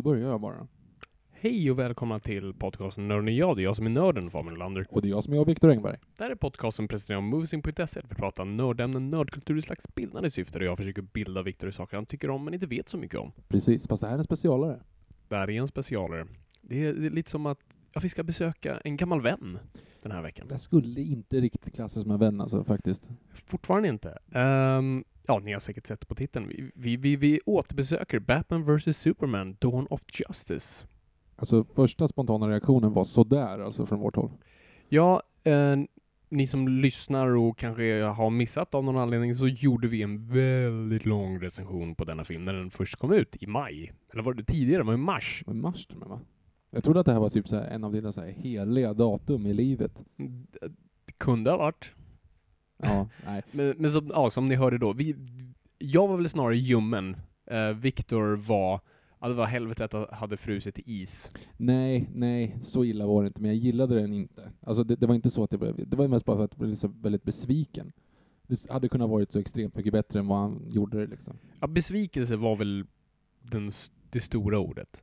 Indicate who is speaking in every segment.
Speaker 1: Då börjar jag bara.
Speaker 2: Hej och välkomna till podcasten Nörden är jag. Det är jag som är nörden, Fabian Olander.
Speaker 1: Och det är jag som är jag, Viktor Engberg.
Speaker 2: Det här är podcasten presenterad av Moving.se. Vi pratar nördämnen, nördkultur i slags bildande syfte där jag försöker bilda Viktor i saker han tycker om men inte vet så mycket om.
Speaker 1: Precis, fast det här är en specialare.
Speaker 2: Det här är en specialare. Det är, det är lite som att ja, vi ska besöka en gammal vän den här veckan.
Speaker 1: Det skulle inte riktigt klassas som en vän alltså, faktiskt.
Speaker 2: Fortfarande inte. Ehm, ja, ni har säkert sett på titeln. Vi, vi, vi, vi återbesöker Batman vs Superman, Dawn of Justice.
Speaker 1: Alltså första spontana reaktionen var sådär alltså från vårt håll.
Speaker 2: Ja, eh, ni som lyssnar och kanske har missat av någon anledning så gjorde vi en väldigt lång recension på denna film när den först kom ut i maj. Eller var det tidigare? Det var i mars.
Speaker 1: Men mars till och med, va? Jag trodde att det här var typ så här, en av dina så heliga datum i livet.
Speaker 2: Det kunde ha varit.
Speaker 1: Ja, nej.
Speaker 2: Men, men som, ja, som ni hörde då, vi, jag var väl snarare ljummen. Eh, Viktor var, ja det var helvetet att hade frusit i is.
Speaker 1: Nej, nej, så illa var det inte, men jag gillade den inte. Alltså det, det var inte så att jag blev, det var mest bara för att jag blev så väldigt besviken. Det hade kunnat varit så extremt mycket bättre än vad han gjorde det liksom.
Speaker 2: Ja, besvikelse var väl den, det stora ordet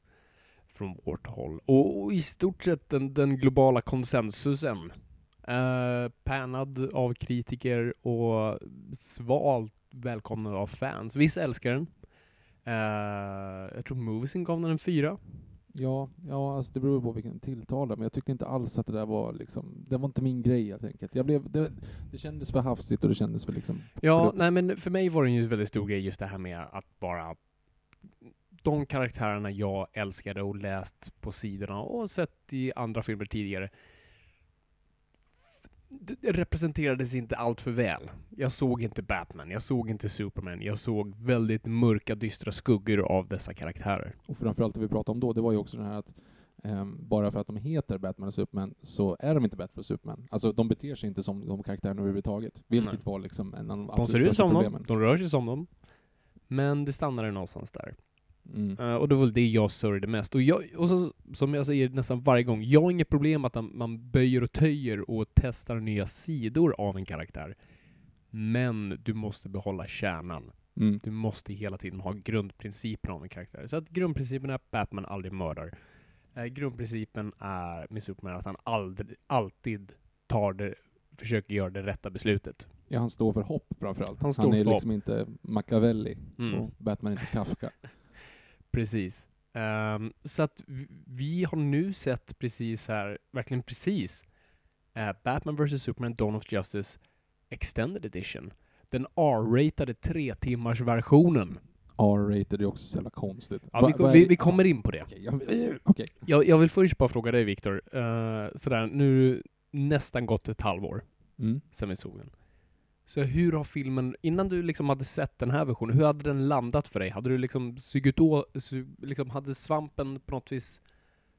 Speaker 2: från vårt håll. Och, och i stort sett den, den globala konsensusen. Eh, pärnad av kritiker och svalt välkomnad av fans. Vissa älskar den. Eh, jag tror Moviesin gav den en fyra.
Speaker 1: Ja, ja alltså det beror på vilken tilltal men jag tyckte inte alls att det där var liksom, det var inte min grej helt enkelt. Jag blev, det, det kändes för hafsigt och det kändes för liksom
Speaker 2: Ja,
Speaker 1: produkt.
Speaker 2: nej men för mig var det ju en väldigt stor grej just det här med att bara de karaktärerna jag älskade och läst på sidorna och sett i andra filmer tidigare representerades inte allt för väl. Jag såg inte Batman, jag såg inte Superman, jag såg väldigt mörka, dystra skuggor av dessa karaktärer.
Speaker 1: Och framförallt det vi pratade om då, det var ju också det här att ehm, bara för att de heter Batman och Superman så är de inte Batman och Superman. Alltså de beter sig inte som de karaktärerna överhuvudtaget. Vilket
Speaker 2: Nej.
Speaker 1: var liksom en av de
Speaker 2: De
Speaker 1: absolut
Speaker 2: ser ut som dem, de rör sig som dem, men det stannade någonstans där.
Speaker 1: Mm.
Speaker 2: Eh, och det var väl det jag sörjde mest. Och, jag, och så, som jag säger nästan varje gång, jag har inget problem att man- böjer och töjer och testar nya sidor av en karaktär. Men du måste behålla kärnan.
Speaker 1: Mm.
Speaker 2: Du måste hela tiden ha grundprincipen av en karaktär. Så att grundprincipen är att Batman aldrig mördar. Eh, grundprincipen är med Superman att han aldrig, alltid tar det, försöker göra det rätta beslutet.
Speaker 1: Ja, han står för hopp framförallt.
Speaker 2: Han står
Speaker 1: är
Speaker 2: för
Speaker 1: liksom inte Machiavelli
Speaker 2: Mm.
Speaker 1: och Batman är inte Kafka.
Speaker 2: Precis. Ehm, så att vi, vi har nu sett precis här, verkligen precis, eh, Batman vs Superman Dawn of Justice Extended Edition. Den R-ratade tre timmars versionen.
Speaker 1: R-rated är också så jävla konstigt.
Speaker 2: Ja, vi, vi, vi kommer in på det.
Speaker 1: Jag- okej.
Speaker 2: Jag, jag vill först bara fråga dig Viktor, uh, sådär, nu nästan gått ett halvår
Speaker 1: Mm.
Speaker 2: sen vi såg den. Så hur har filmen, innan du liksom hade sett den här versionen, hur hade den landat för dig? Hade du liksom sugit å, su, liksom hade svampen på något vis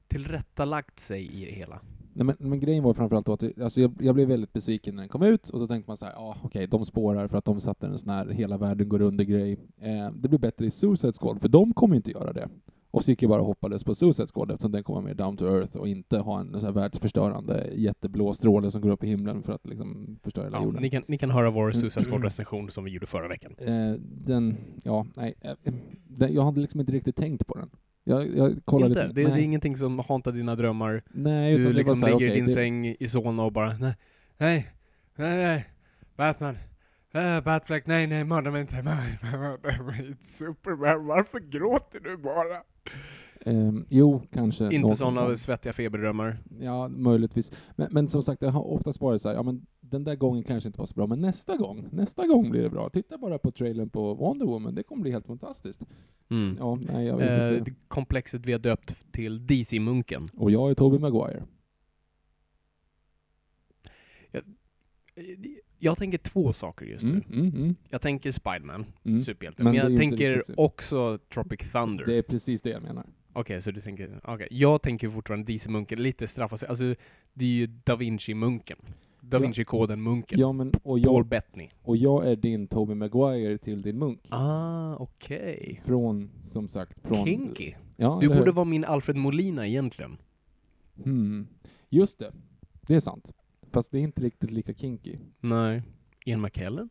Speaker 2: tillrättalagt sig i det hela?
Speaker 1: Nej, men, men grejen var framförallt att det- alltså jag, jag blev väldigt besviken när den kom ut och så tänkte man så här, ja okej, de spårar för att de satte en sån här hela världen går under grej. Eh, det blir bättre i Suicide Squad, för de kommer inte göra det. Och så gick jag bara och hoppades på Suicide Squad eftersom den kommer mer down to earth och inte ha en så här världsförstörande jätteblå stråle som går upp i himlen för att liksom förstöra hela
Speaker 2: Ja,
Speaker 1: jorden.
Speaker 2: ni, kan, ni kan höra vår
Speaker 1: Mm.
Speaker 2: Suicide Squad-recension som vi gjorde förra veckan.
Speaker 1: Eh, den, ja, nej, eh, den, jag hade liksom inte riktigt tänkt på den. Jag, jag kollade
Speaker 2: Inte?
Speaker 1: lite,
Speaker 2: Det, det är ingenting som hauntar dina drömmar?
Speaker 1: Nej,
Speaker 2: Du liksom
Speaker 1: här,
Speaker 2: ligger i din
Speaker 1: det,
Speaker 2: säng i Solna och bara nej, nej, nej, nej, Batman, Äh, Batfleck, nej nej, mörda mig inte, mörda mig inte, Superman, varför gråter du bara?
Speaker 1: Ehm, jo, kanske.
Speaker 2: Inte sådana svettiga feberdrömmar.
Speaker 1: Ja, möjligtvis. Men, men som sagt, det har oftast varit så här, ja men den där gången kanske inte var så bra, men nästa gång, nästa gång blir det bra. Titta bara på trailern på Wonder Woman, det kommer bli helt fantastiskt.
Speaker 2: Mm.
Speaker 1: Ja, nej, jag vill.
Speaker 2: Eh, det komplexet vi har döpt till DC-munken.
Speaker 1: Och jag är Tobey Maguire.
Speaker 2: Jag tänker två saker just nu.
Speaker 1: Mm, mm, mm,
Speaker 2: Jag tänker Spiderman,
Speaker 1: mm.
Speaker 2: superhjälte.
Speaker 1: Men
Speaker 2: Men, jag tänker också Tropic Thunder.
Speaker 1: Det är precis det jag menar.
Speaker 2: Okej, så du tänker... Okej, jag tänker fortfarande DC-munken, lite straffa sig. Alltså, det är ju Da Vinci-munken. Da. Vinci-koden-munken.
Speaker 1: Ja, men, och,
Speaker 2: Paul
Speaker 1: jag,
Speaker 2: Bettany.
Speaker 1: och jag är din Tobey Maguire till din munk.
Speaker 2: Ah, okej.
Speaker 1: Från, som sagt, från...
Speaker 2: Kinky.
Speaker 1: Ja,
Speaker 2: Du borde vara min Alfred Molina egentligen.
Speaker 1: Hmm. Just det. Det är sant. Fast det är inte riktigt lika kinky.
Speaker 2: Nej. Ian McKellen?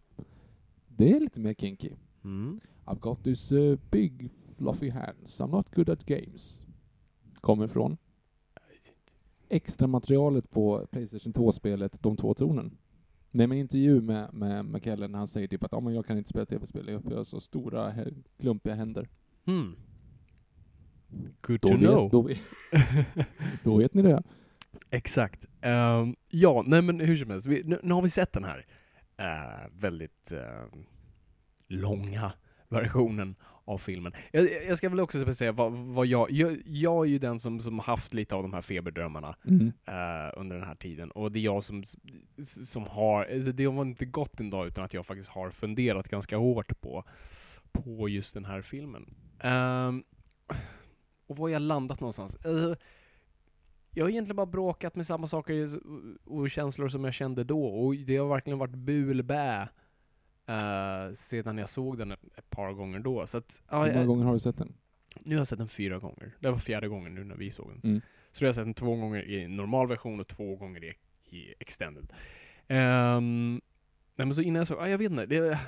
Speaker 1: Det är lite mer kinky.
Speaker 2: Mm.
Speaker 1: I've got this uh, big fluffy hands. I'm not good at games. Kommer från extra materialet på Playstation 2-spelet De två tornen. Nej men intervju med, med McKellen han säger typ att ah, men jag kan inte spela tv-spel, jag har så stora klumpiga händer.
Speaker 2: Hmm. Good
Speaker 1: Då
Speaker 2: to know.
Speaker 1: vet, då, vet, då vet ni det.
Speaker 2: Exakt. Ehm, ja, nej men hur som helst. Vi, nu, nu har vi sett den här eh, väldigt eh, långa versionen av filmen. Jag, jag ska väl också säga vad, vad jag, jag... Jag är ju den som, som haft lite av de här feberdrömmarna
Speaker 1: Mm.
Speaker 2: eh, under den här tiden. Och det är jag som, som har... alltså Det har inte gått en dag utan att jag faktiskt har funderat ganska hårt på, på just den här filmen. Ehm, och var jag landat någonstans? Alltså, jag har egentligen bara bråkat med samma saker och känslor som jag kände då. Och det har verkligen varit bulbä uh, sedan jag såg den ett, par gånger då. Så att, ja,
Speaker 1: Hur många gånger har du sett den?
Speaker 2: nu har jag sett den fyra gånger. Det var fjärde gången nu när vi såg den.
Speaker 1: Mm.
Speaker 2: Så jag har sett den två gånger i normal version och två gånger i, i extended. Ehm, nej men så innan jag såg, ja jag vet inte. Det,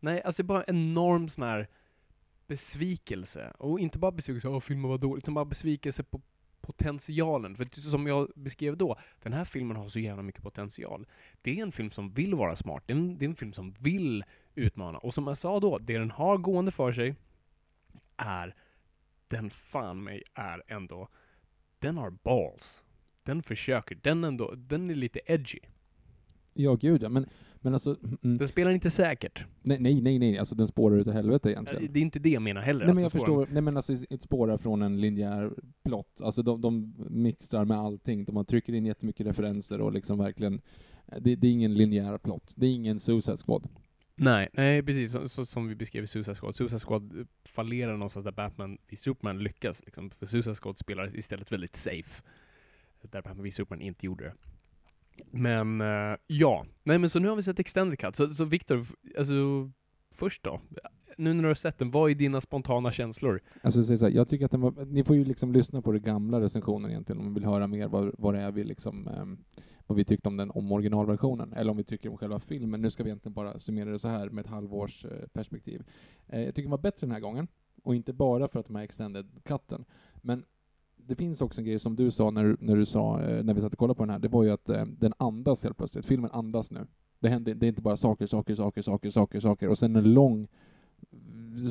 Speaker 2: nej, alltså det är bara en enorm sån här besvikelse. Och inte bara besvikelse, att filmen var dålig, utan bara besvikelse på potentialen. För som jag beskrev då, den här filmen har så jävla mycket potential. Det är en film som vill vara smart, det är en, det är en film som vill utmana. Och som jag sa då, det den har gående för sig är, den fan mig är ändå, den har balls. Den försöker, den ändå, den är lite edgy.
Speaker 1: Ja, gud ja. Men, men alltså, mm,
Speaker 2: Den spelar inte säkert.
Speaker 1: nej, nej, nej, nej, alltså den spårar utav helvete egentligen.
Speaker 2: Det är inte det jag menar heller.
Speaker 1: Nej men jag förstår, nej men alltså ett spårar från en linjär plott. Alltså de, de mixtrar med allting. De trycker in jättemycket referenser och liksom verkligen, det, det är ingen linjär plott. Det är ingen Suicide Squad.
Speaker 2: Nej, nej precis så, så, som vi beskrev i Suicide Squad. Suicide Squad fallerar någonstans där Batman vid Superman lyckas. Liksom. För Suicide Squad spelar istället väldigt safe. Där Batman vid Superman inte gjorde det. Men uh, ja, nej men så nu har vi sett Extended Cut. Så, så Viktor, alltså först då. Nu när du har sett den, vad är dina spontana känslor?
Speaker 1: Alltså så här, jag tycker att den var, ni får ju liksom lyssna på den gamla recensionen egentligen om ni vill höra mer vad, vad det är vi liksom, um, vad vi tyckte om den, om originalversionen, eller om vi tycker om själva filmen. Nu ska vi egentligen bara summera det så här med ett halvårs uh, perspektiv. Uh, jag tycker den var bättre den här gången, och inte bara för att de här extended Cuten, men det finns också en grej som du sa när, när du sa, eh, när vi satt och kollade på den här, det var ju att eh, den andas helt plötsligt. Filmen andas nu. Det, händer, det är inte bara saker, saker, saker, saker, saker, saker, och sen en lång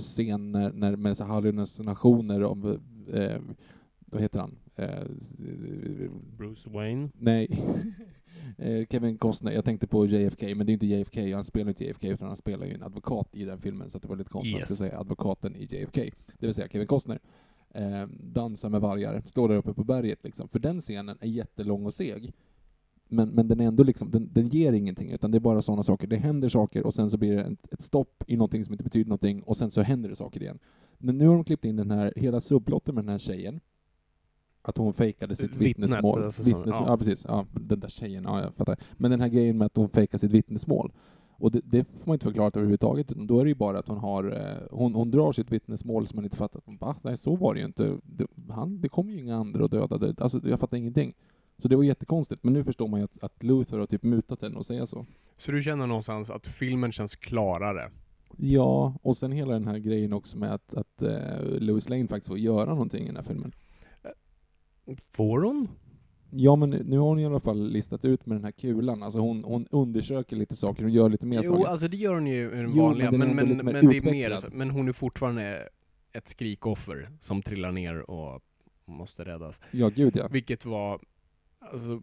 Speaker 1: scen när, när med så hallucinationer om, eh, vad heter han? Eh,
Speaker 2: Bruce Wayne?
Speaker 1: nej, eh, Kevin Costner. Jag tänkte på JFK, men det är inte JFK, han spelar inte JFK, utan han spelar ju en advokat i den filmen, så att det var lite konstigt att
Speaker 2: Yes.
Speaker 1: skulle säga advokaten i JFK. Det vill säga Kevin Costner. Eh, dansar med vargar, står där uppe på berget liksom. För den scenen är jättelång och seg. Men, men den är ändå liksom, den, den ger ingenting, utan det är bara sådana saker. Det händer saker och sen så blir det ett, ett stopp i någonting som inte betyder någonting och sen så händer det saker igen. Men nu har de klippt in den här, hela subplotten med den här tjejen. Att hon fejkade sitt
Speaker 2: Vittnet,
Speaker 1: vittnesmål.
Speaker 2: alltså
Speaker 1: Vittnesmål
Speaker 2: ja.
Speaker 1: ja. precis. Ja, den där tjejen, ja jag fattar. Men den här grejen med att hon fejkar sitt vittnesmål. Och det, det får man inte förklarat överhuvudtaget, utan då är det ju bara att hon har, eh, hon, hon drar sitt vittnesmål som man inte fattar. Va? Nej, så var det ju inte. Det, han, det kom ju inga andra och dödade. Alltså, jag fattar ingenting. Så det var jättekonstigt, men nu förstår man ju att, att Luther har typ mutat henne och säga så.
Speaker 2: Så du känner någonstans att filmen känns klarare?
Speaker 1: Ja, och sen hela den här grejen också med att, att uh, Louis Lane faktiskt får göra någonting i den här filmen.
Speaker 2: Får hon?
Speaker 1: Ja, men nu har hon i alla fall listat ut med den här kulan. Alltså hon, hon undersöker lite saker och gör lite mer
Speaker 2: Jo,
Speaker 1: saker.
Speaker 2: alltså det gör hon ju i den
Speaker 1: Jo,
Speaker 2: vanliga,
Speaker 1: men
Speaker 2: men, men, men, det är mer alltså, men hon är fortfarande ett skrikoffer som trillar ner och måste räddas.
Speaker 1: Ja, gud ja.
Speaker 2: Vilket var, alltså,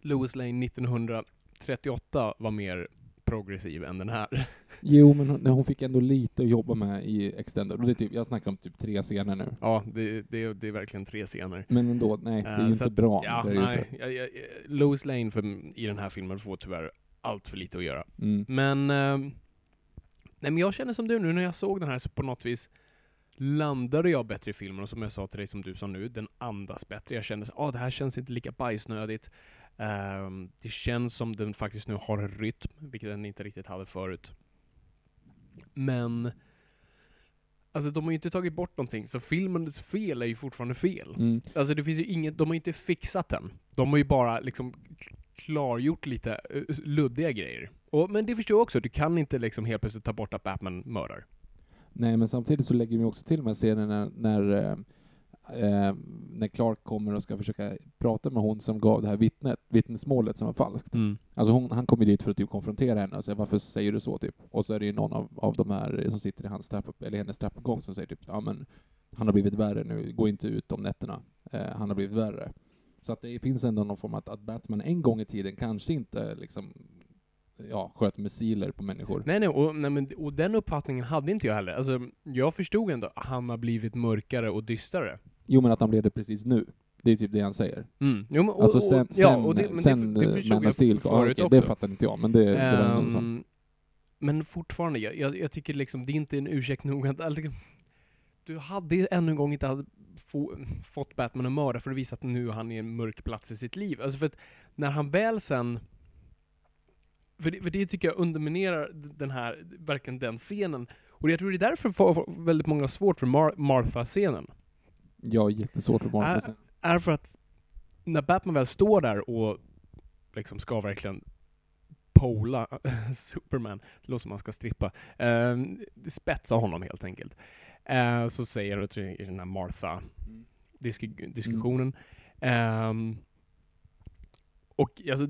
Speaker 2: Louis Lane 1938 var mer progressiv än den här.
Speaker 1: Jo, men hon, hon fick ändå lite att jobba med i Extended. Och det typ, jag snackar om typ tre scener nu.
Speaker 2: Ja, det, det, det är verkligen tre scener.
Speaker 1: Men ändå, nej, det är
Speaker 2: så
Speaker 1: inte
Speaker 2: att,
Speaker 1: bra
Speaker 2: Ja, nej, jag, jag, Louis Lane för, i den här filmen får tyvärr allt för lite att göra.
Speaker 1: Mm.
Speaker 2: Men, eh, nej men jag känner som du nu när jag såg den här så på något vis landade jag bättre i filmen och som jag sa till dig som du sa nu, den andas bättre. Jag kände att ah, det här känns inte lika bajsnödigt. Ehm, det känns som den faktiskt nu har en rytm, vilket den inte riktigt hade förut. Men Alltså de har ju inte tagit bort någonting, så filmens fel är ju fortfarande fel.
Speaker 1: Mm.
Speaker 2: Alltså det finns ju inget, de har inte fixat den. De har ju bara liksom klargjort lite eh, luddiga grejer. Och, men det förstår jag också, du kan inte liksom helt plötsligt ta bort att Batman mördar.
Speaker 1: Nej, men samtidigt så lägger vi också till de här scenerna när, när, eh, när Clark kommer och ska försöka prata med hon som gav det här vittnet, vittnesmålet som var falskt. Alltså hon, han kommer dit för att typ konfrontera henne och säga varför säger du så typ? Och så är det ju någon av, av de här som sitter i hans trapp, eller hennes trappuppgång som säger typ ja men han har blivit värre nu, gå inte ut om nätterna. Eh, han har blivit värre. Så att det finns ändå någon form att, att Batman en gång i tiden kanske inte liksom ja, sköt missiler på människor.
Speaker 2: Nej, nej, och, nej men, och den uppfattningen hade inte jag heller. Alltså, jag förstod ändå att han har blivit mörkare och dystrare.
Speaker 1: Jo men att han blev det precis nu. Det är typ det han säger.
Speaker 2: Mm. Jo, men, och,
Speaker 1: Alltså
Speaker 2: och,
Speaker 1: sen,
Speaker 2: ja,
Speaker 1: sen,
Speaker 2: och det,
Speaker 1: sen
Speaker 2: det, det
Speaker 1: Man of Steel, ja, okej,
Speaker 2: också.
Speaker 1: det fattade inte jag, men det, det var ändå.
Speaker 2: Ehm, men fortfarande, jag, jag, jag tycker liksom, det är inte en ursäkt nog att... Alltså, du hade ännu en gång inte få, fått Batman att mörda för att visa att nu är han i en mörk plats i sitt liv. Alltså för att när han väl sen... För det, för det tycker jag underminerar den här, verkligen den scenen. Och jag tror det är därför väldigt många har svårt för Mar- Martha-scenen.
Speaker 1: Ja, jättesvårt för barn.
Speaker 2: Äh, är för att när Batman väl står där och liksom ska verkligen pola Superman, det låter som man ska strippa, eh, spetsa honom helt enkelt. Eh, så säger jag, i den här Martha-diskussionen. Ehm, och alltså,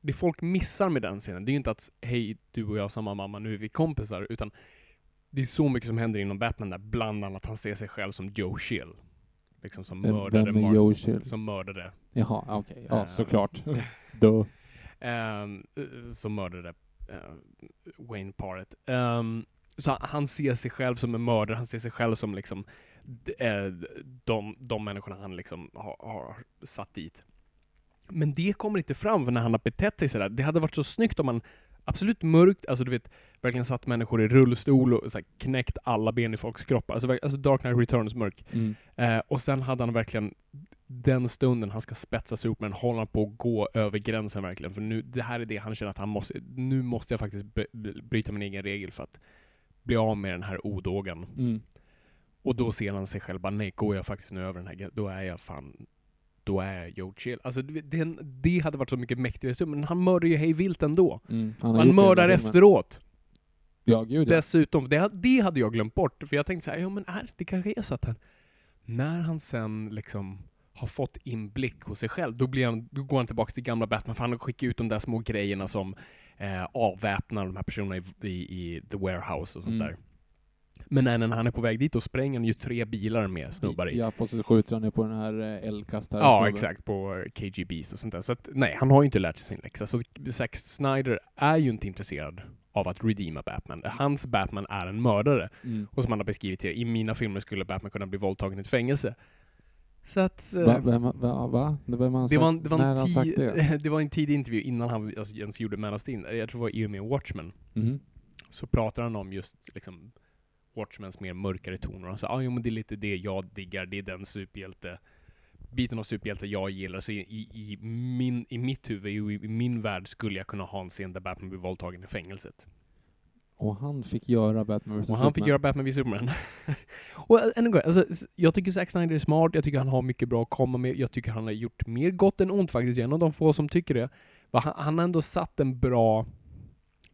Speaker 2: det folk missar med den scenen, det är ju inte att hej, du och jag har samma mamma, nu är vi kompisar, utan det är så mycket som händer inom Batman där, bland annat han ser sig själv som Joe Chill. Liksom som
Speaker 1: Vem-
Speaker 2: mördade
Speaker 1: vem är
Speaker 2: Mar-
Speaker 1: Joe Chill?
Speaker 2: Som mördade
Speaker 1: Jaha, okej. Ja,
Speaker 2: Eh,
Speaker 1: såklart. Då.
Speaker 2: ehm, som mördade eh, Wayne Parrett. Ehm, så han, ser sig själv som en mördare, han ser sig själv som liksom d- eh, de, de människorna han liksom har, har satt dit. Men det kommer inte fram för när han har betett sig sådär. Det hade varit så snyggt om man absolut mörkt, alltså du vet, verkligen satt människor i rullstol och så här, knäckt alla ben i folks kroppar. Alltså, alltså Dark Knight Returns mörk.
Speaker 1: Mm.
Speaker 2: Eh, och sen hade han verkligen den stunden han ska spetsa Superman, håller han på att gå över gränsen verkligen. För nu, det här är det han känner att han måste, nu måste jag faktiskt bryta min egen regel för att bli av med den här odågan.
Speaker 1: Mm.
Speaker 2: Och då ser han sig själv bara, nej, går jag faktiskt nu över den här gränsen, då är jag fan, då är Joe Chill. Alltså det, det, hade varit så mycket mäktigare stund, men han mördar ju hej vilt ändå.
Speaker 1: Mm. Han,
Speaker 2: Han mördar efteråt.
Speaker 1: Ja, gud ja.
Speaker 2: Dessutom, det, det hade jag glömt bort. För jag tänkte så här, ja men är, det kanske är så att han, när han sen liksom har fått inblick hos sig själv, då, blir han, då går han tillbaka till gamla Batman, för han skickar ut de där små grejerna som eh, avväpnar de här personerna i, i, i The Warehouse och sånt
Speaker 1: Mm.
Speaker 2: där. Men när, när han är på väg dit, då spränger han ju tre bilar med snubbar i.
Speaker 1: Ja, på så skjuter han ju på den här eh, eldkastare
Speaker 2: Ja, exakt. På eh, KGBs och sånt där. Så att, nej, han har ju inte lärt sig sin läxa. Så Zack Snyder är ju inte intresserad av att redeema Batman. Hans Batman är en mördare.
Speaker 1: Mm.
Speaker 2: Och som han har beskrivit det, i mina filmer skulle Batman kunna bli våldtagen i ett fängelse. Så att... eh,
Speaker 1: Va, vem, va, va? Det,
Speaker 2: det, var, en- det, var en
Speaker 1: han sagt det?
Speaker 2: ti- det var en tidig intervju innan han alltså, ens gjorde Man of Steel. Jag tror det var i och med Watchmen.
Speaker 1: Mhm.
Speaker 2: Så pratar han om just liksom Watchmens mer mörkare toner. Han sa ah, jo, men det är lite det jag diggar, det är den superhjälte biten av superhjälte jag gillar. Så i, i, i, min, i mitt huvud, i, i min värld, skulle jag kunna ha en scen där Batman blir våldtagen i fängelset.
Speaker 1: Och han fick göra Batman vs
Speaker 2: Och han fick
Speaker 1: Superman.
Speaker 2: göra Batman vid Superman. och än en gång, alltså, jag tycker Zack Snyder är smart, jag tycker han har mycket bra att komma med, jag tycker han har gjort mer gott än ont faktiskt, jag är en av de få som tycker det. Han, han har ändå satt en bra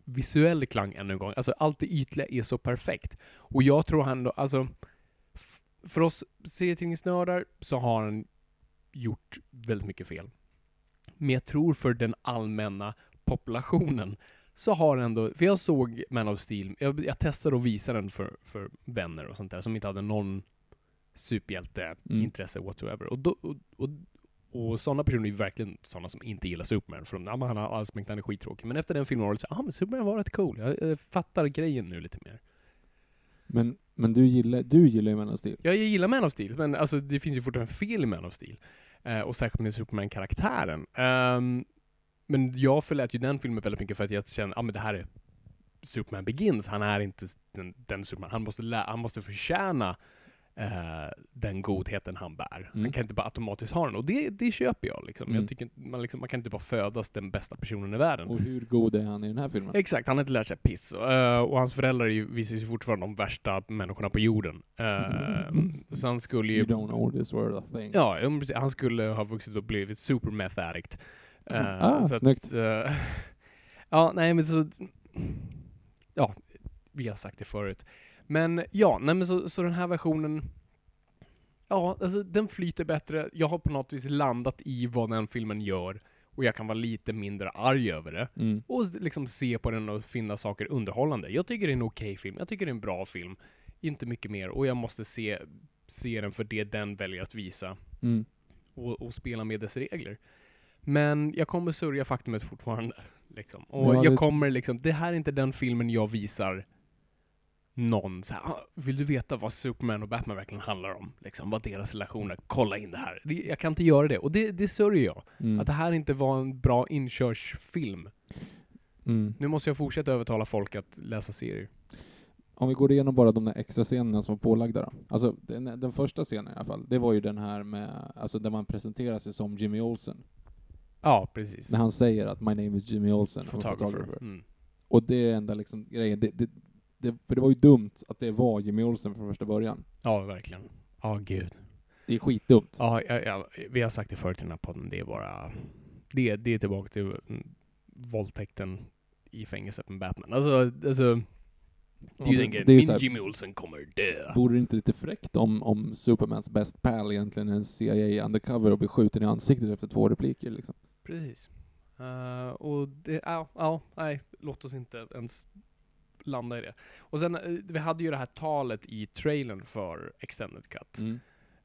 Speaker 2: visuell klang ännu en gång. Alltså allt det ytliga är så perfekt. Och jag tror han då, alltså, för oss serietidningsnördar så har han gjort väldigt mycket fel. Men jag tror för den allmänna populationen så har ändå, för jag såg Man of Steel, jag, jag testade att visa den för, för vänner och sånt där som inte hade någon superhjälteintresse whatsoever. Och, då, och, och, och sådana personer är verkligen sådana som inte gillar Superman, för de, han har allsmäktigt, han är skittråkig. Men efter den filmen var det så ah men Superman var rätt cool, jag, jag fattar grejen nu lite mer.
Speaker 1: Men, men du gillar, du gillar ju Man of Steel.
Speaker 2: Ja, jag gillar Man of Steel, men alltså det finns ju fortfarande fel i Man of Steel. Eh, och särskilt med Superman-karaktären. Ehm, men jag förlät ju den filmen väldigt mycket för att jag kände, ah, men det här är Superman Begins, han är inte den, den Superman, han måste, lä- han måste förtjäna eh, den godheten han bär.
Speaker 1: Mm.
Speaker 2: Han kan inte bara automatiskt ha den, och det, det köper jag liksom.
Speaker 1: Mm.
Speaker 2: Jag tycker man, liksom, man kan inte bara födas den bästa personen i världen.
Speaker 1: Och hur god är han i den här filmen?
Speaker 2: Exakt, han har inte lärt sig piss. Eh, och hans föräldrar är ju, visar sig fortfarande de värsta människorna på jorden. Uh,
Speaker 1: Mm.
Speaker 2: Så han skulle ju...
Speaker 1: You don't know this world a thing.
Speaker 2: Ja, han skulle ha vuxit upp och blivit super meth addict. Eh,
Speaker 1: Ah,
Speaker 2: så
Speaker 1: snyggt.
Speaker 2: att, eh, ja, nej men så... Ja, vi har sagt det förut. Men ja, nej men så, så den här versionen... Ja, alltså den flyter bättre. Jag har på något vis landat i vad den filmen gör. Och jag kan vara lite mindre arg över det.
Speaker 1: Mm.
Speaker 2: Och liksom se på den och finna saker underhållande. Jag tycker det är en okej film. Jag tycker det är en bra film. Inte mycket mer. Och jag måste se, se den för det den väljer att visa
Speaker 1: Mm.
Speaker 2: och, och spela med dess regler. Men jag kommer sörja faktumet fortfarande. Liksom. Och
Speaker 1: Ja,
Speaker 2: jag
Speaker 1: det-
Speaker 2: kommer liksom, det här är inte den filmen jag visar någon så här, "Ah, vill du veta vad Superman och Batman verkligen handlar om? Liksom, vad deras relationer, kolla in det här. Jag kan inte göra det, och det, det sörjer jag.
Speaker 1: Mm.
Speaker 2: Att det här inte var en bra inkörsfilm.
Speaker 1: Mm.
Speaker 2: Nu måste jag fortsätta övertala folk att läsa serier.
Speaker 1: Om vi går igenom bara de där extra scenerna som var pålagda då. Alltså den, den första scenen i alla fall, det var ju den här med, alltså där man presenterar sig som Jimmy Olsen.
Speaker 2: Ja, precis.
Speaker 1: När han säger att My name is Jimmy Olsen,
Speaker 2: Photographer.
Speaker 1: photographer.
Speaker 2: Mm.
Speaker 1: Och det är enda liksom grejen, det, det, det, för det var ju dumt att det var Jimmy Olsen från första början.
Speaker 2: Ja, verkligen. Ja, gud.
Speaker 1: Det är skitdumt.
Speaker 2: Ja, ja, ja, vi har sagt det förut i den här podden, det är bara... Det, det är tillbaka till mm, våldtäkten i fängelset med Batman. Alltså, alltså det är ju den grejen. Min Jimmy Olsen kommer dö.
Speaker 1: Vore det inte lite fräckt om, om Supermans best pal egentligen är en CIA undercover och blir skjuten i ansiktet efter två repliker liksom?
Speaker 2: Precis. Eh, och det, ja, ja, nej, låt oss inte ens landa i det. Och sen, eh, vi hade ju det här talet i trailern för Extended Cut.
Speaker 1: Mm.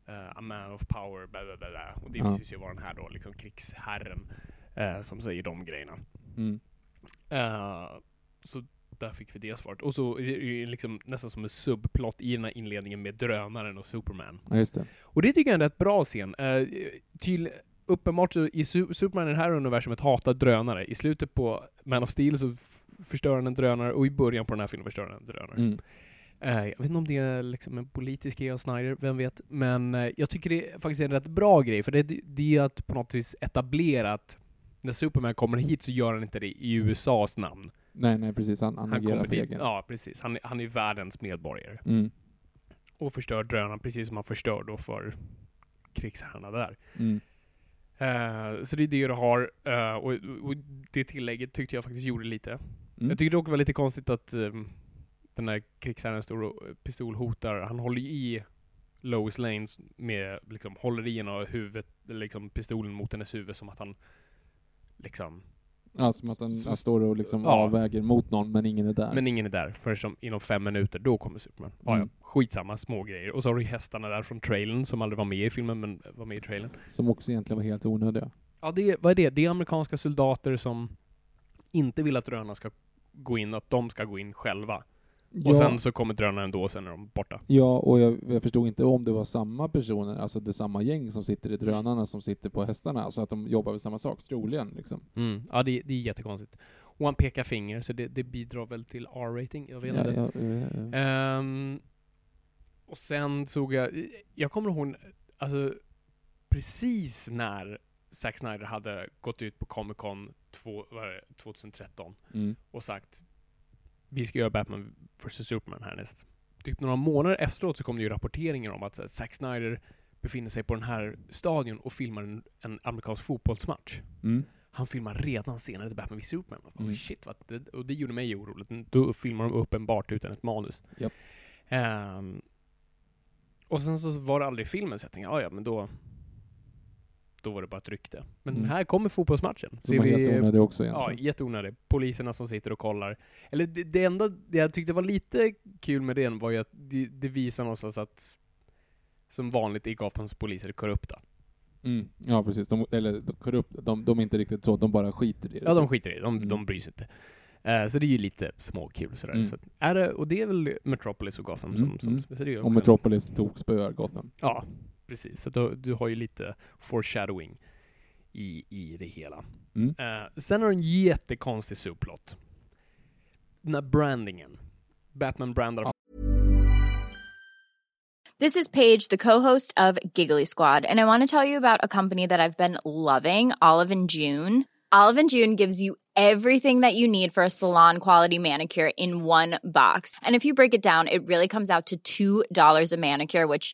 Speaker 2: Eh, a man of power, bla bla bla. Och det
Speaker 1: Ja.
Speaker 2: sig vara den här då, liksom krigsherren, eh, som säger de grejerna.
Speaker 1: Mm.
Speaker 2: Eh, så där fick vi det svaret. Och så liksom nästan som en subplot i den här inledningen med drönaren och Superman.
Speaker 1: Ja, just det.
Speaker 2: Och det tycker jag är en rätt bra scen. Uh, till, uppenbart så i Su- Superman i det här universumet hatar drönare. I slutet på Man of Steel så förstör han en drönare och i början på den här filmen förstör han en drönare.
Speaker 1: Mm.
Speaker 2: Eh, jag vet inte om det är liksom en politisk grej av Snyder, vem vet. Men eh, jag tycker det är faktiskt är en rätt bra grej, för det, det är att på något vis etablera att när Superman kommer hit så gör han inte det i USAs namn.
Speaker 1: Nej, nej precis. Han, han, agerar
Speaker 2: kommer
Speaker 1: för egen.
Speaker 2: ja precis. Han, är- han är världens medborgare.
Speaker 1: Mm.
Speaker 2: Och förstör drönaren precis som han förstör då för krigsherrarna där.
Speaker 1: Mm.
Speaker 2: Eh, så det är det du har, och, och det tillägget tyckte jag faktiskt gjorde lite.
Speaker 1: Mm.
Speaker 2: Jag tyckte dock det var lite konstigt att um, den här krigsherren står och pistolhotar. Han håller ju i Lois Lane med, liksom, håller i henne huvudet, liksom pistolen mot hennes huvud som att han liksom,
Speaker 1: Ja, som att han, han står och liksom
Speaker 2: Ja.
Speaker 1: avväger mot någon, men ingen är där.
Speaker 2: men ingen är där förrän som inom fem minuter, då kommer Superman.
Speaker 1: Mm.
Speaker 2: ja, skitsamma, små grejer. Och så har du hästarna där från trailern som aldrig var med i filmen, men var med i trailern.
Speaker 1: Som också egentligen var helt onödiga.
Speaker 2: Ja, det, vad är det? Det är amerikanska soldater som inte vill att drönarna ska gå in, att de ska gå in själva.
Speaker 1: Ja,
Speaker 2: Och sen så kommer drönaren ändå, och sen är de borta.
Speaker 1: ja och jag, jag förstod inte om det var samma personer, alltså det är samma gäng som sitter i drönarna som sitter på hästarna, alltså att de jobbar med samma sak, troligen liksom.
Speaker 2: Mm. Ja, det, det är jättekonstigt. Och han pekar finger, så det, det bidrar väl till R-rating, jag vet
Speaker 1: Ja,
Speaker 2: inte.
Speaker 1: ja, eh,
Speaker 2: Ehm, och sen såg jag, jag kommer ihåg, alltså precis när Zack Snyder hade gått ut på Comic Con två, det, 2013
Speaker 1: mm.
Speaker 2: och sagt vi ska göra Batman vs Superman härnäst. Typ några månader efteråt så kom det ju rapporteringar om att här, Zack Snyder befinner sig på den här stadion och filmar en, en amerikansk fotbollsmatch.
Speaker 1: Mm.
Speaker 2: Han filmar redan senare till Batman v Superman. Oh,
Speaker 1: Mm.
Speaker 2: Shit, vad, det, och det gjorde mig orolig. Då filmar de uppenbart utan ett manus.
Speaker 1: Japp.
Speaker 2: Ehm, och sen så var det aldrig filmen, så jag tänkte, "Ah, ja men då... då var det bara ett rykte. Men
Speaker 1: Mm.
Speaker 2: här kommer fotbollsmatchen.
Speaker 1: Som var helt onödig också
Speaker 2: Ja,
Speaker 1: egentligen.
Speaker 2: jätteonödig. Poliserna som sitter och kollar. Eller det, det enda det jag tyckte var lite kul med den var ju att det, det visar någonstans att som vanligt är Gothams poliser korrupta.
Speaker 1: Mm. Ja, precis. De, eller de, korrupt, de, de är inte riktigt så, de bara skiter i det.
Speaker 2: Ja, de skiter i det. De,
Speaker 1: Mm.
Speaker 2: de bryr sig inte. Eh, så det är ju lite småkul sådär.
Speaker 1: Mm.
Speaker 2: Så är det, och det är väl Metropolis och Gotham som,
Speaker 1: Mm,
Speaker 2: som
Speaker 1: mm.
Speaker 2: så det är
Speaker 1: Och Metropolis tog spöar Gotham.
Speaker 2: Ja, precis. Så du, du har ju lite foreshadowing i, i det hela.
Speaker 1: Mm.
Speaker 2: Eh, sen har du en jättekonstig subplot. Den här brandingen. Batman brandar
Speaker 3: This is Paige, the co-host of Giggly Squad, and I want to tell you about a company that I've been loving, Olive and June. Olive and June gives you everything that you need for a salon quality manicure in one box. And if you break it down, it really comes out to $2 a manicure, which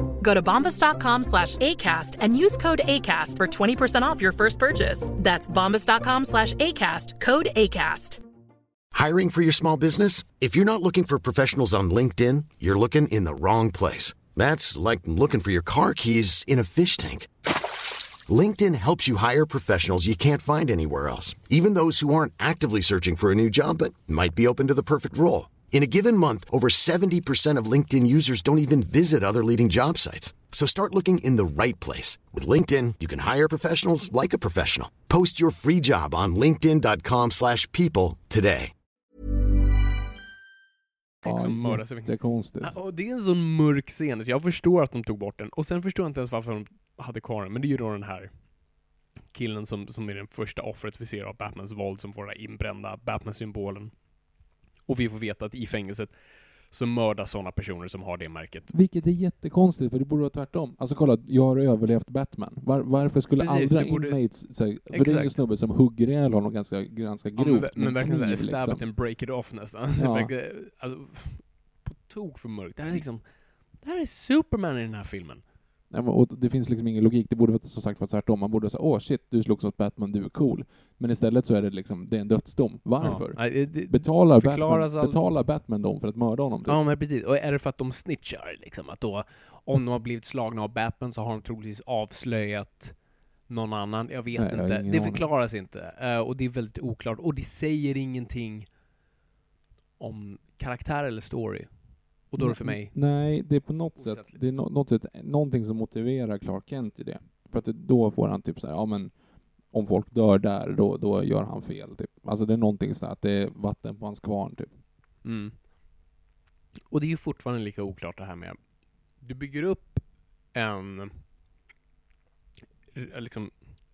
Speaker 4: Go to bombas.com slash ACAST and use code ACAST for 20% off your first purchase. That's bombas.com slash ACAST, code ACAST.
Speaker 5: Hiring for your small business? If you're not looking for professionals on LinkedIn, you're looking in the wrong place. That's like looking for your car keys in a fish tank. LinkedIn helps you hire professionals you can't find anywhere else, even those who aren't actively searching for a new job but might be open to the perfect role. In a given month, over 70% of LinkedIn users don't even visit other leading job sites. So start looking in the right place. With LinkedIn, you can hire professionals like a professional. Post your free job on linkedin.com slash people today.
Speaker 2: som mördas.
Speaker 1: jättekonstigt.
Speaker 2: Ja, och det är en sån mörk scen, så jag förstår att de tog bort den. Och sen förstår jag inte ens varför de hade kvar den, men det är ju då den här killen som, som är den första offret vi ser av Batmans våld, som får den här inbrända Batman-symbolen. Och vi får veta att i fängelset så mördas sådana personer som har det märket.
Speaker 1: Vilket är jättekonstigt, för det borde vara tvärtom. Alltså kolla, jag har överlevt Batman. Var, varför skulle
Speaker 2: Precis,
Speaker 1: andra
Speaker 2: borde-
Speaker 1: inmates... Så, här, för det är en
Speaker 2: Exakt.
Speaker 1: snubbe som hugger ihjäl honom ganska, ganska
Speaker 2: Ja,
Speaker 1: grovt
Speaker 2: men, men verkligen såhär,
Speaker 1: kniv,
Speaker 2: stab
Speaker 1: liksom.
Speaker 2: and break it off nästan.
Speaker 1: Ja.
Speaker 2: verkligen, alltså, på tok för mörkt. Det här är liksom, det här är Superman i den här filmen.
Speaker 1: Och det finns liksom ingen logik. Det borde som sagt vara tvärtom. Man borde säga åh shit, du slogs mot Batman, du är cool. Men istället så är det liksom, det är en dödsdom. Varför?
Speaker 2: Ja, det-
Speaker 1: Betalar, Batman,
Speaker 2: av-
Speaker 1: betalar Batman dem för att mörda honom? Typ?
Speaker 2: Ja men precis, och är det för att de snitchar liksom? Att då, om de har blivit slagna av Batman så har de troligtvis avslöjat någon annan, jag vet
Speaker 1: Nej, jag
Speaker 2: inte.
Speaker 1: ingen
Speaker 2: Det
Speaker 1: aning.
Speaker 2: förklaras inte. Eh, och det är väldigt oklart. Och det säger ingenting om karaktär eller story. Och då är det för mig,
Speaker 1: Nej, det är på något sätt, det är no, något sätt, någonting som motiverar Clark Kent i det. För att det, då får han typ så här, ja men om folk dör där, då, då gör han fel. Typ. Alltså det är någonting så här, att det är vatten på hans kvarn typ.
Speaker 2: mm. Och det är ju fortfarande lika oklart det här med, du bygger upp en, liksom,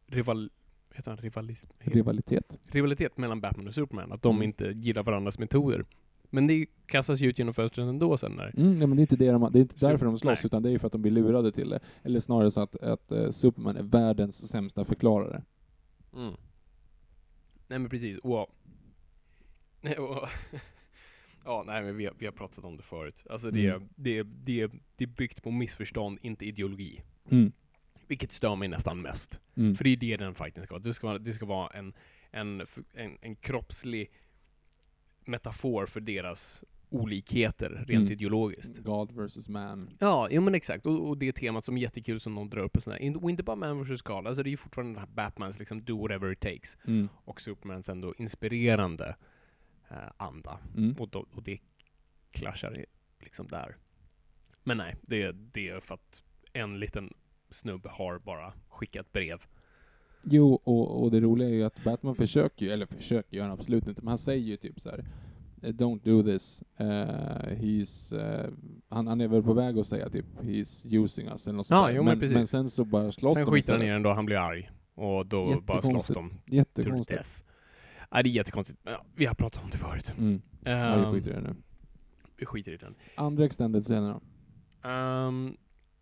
Speaker 2: rival, heter han rivalis,
Speaker 1: Rivalitet.
Speaker 2: rivalitet mellan Batman och Superman, att de
Speaker 1: Mm.
Speaker 2: inte gillar varandras metoder. Men det kastas ju ut genom fönstret ändå sen när...
Speaker 1: Mm, nej, men det är inte, det de, det är inte därför de slåss,
Speaker 2: nej.
Speaker 1: utan det är för att de blir lurade till det. Eller snarare så att, att eh, Superman är världens sämsta förklarare.
Speaker 2: Mm. Nej men precis. Nej, och ja, nej men vi har, vi har pratat om det förut. Alltså det,
Speaker 1: Mm.
Speaker 2: det, det, det är byggt på missförstånd, inte ideologi.
Speaker 1: Mm.
Speaker 2: Vilket stör mig nästan mest.
Speaker 1: Mm.
Speaker 2: För det är det den fighten ska vara. Det ska vara, det ska vara en, en, en, en kroppslig metafor för deras olikheter rent
Speaker 1: Mm.
Speaker 2: ideologiskt.
Speaker 1: God versus man.
Speaker 2: Ja, jo men exakt. Och, och det temat som är jättekul som de drar upp och sådär. Och inte bara Man vs. God, alltså det är ju fortfarande den här Batmans liksom do whatever it takes.
Speaker 1: Mm.
Speaker 2: Och Supermans ändå inspirerande eh, anda.
Speaker 1: Mm.
Speaker 2: Och, då, och det clashar i- liksom där. Men nej, det, det är för att en liten snubbe har bara skickat brev.
Speaker 1: Jo, och, och det roliga är ju att Batman försöker ju, eller försöker gör han absolut inte, men han säger ju typ så här. eh, don't do this. Uh, he's, uh, han, han är väl på väg att säga typ, he's using us eller något
Speaker 2: Ja,
Speaker 1: sånt där.
Speaker 2: jo, men
Speaker 1: men, men sen så bara slåss
Speaker 2: Sen
Speaker 1: de
Speaker 2: skiter han i den då, han blir arg. Och då bara slåss de.
Speaker 1: Jättekonstigt.
Speaker 2: Ja, det är jättekonstigt. Ja, vi har pratat om det förut.
Speaker 1: Mm. Ja, vi
Speaker 2: Ehm,
Speaker 1: skiter i det nu.
Speaker 2: vi skiter i den.
Speaker 1: Andra extended scener då?
Speaker 2: Ehm,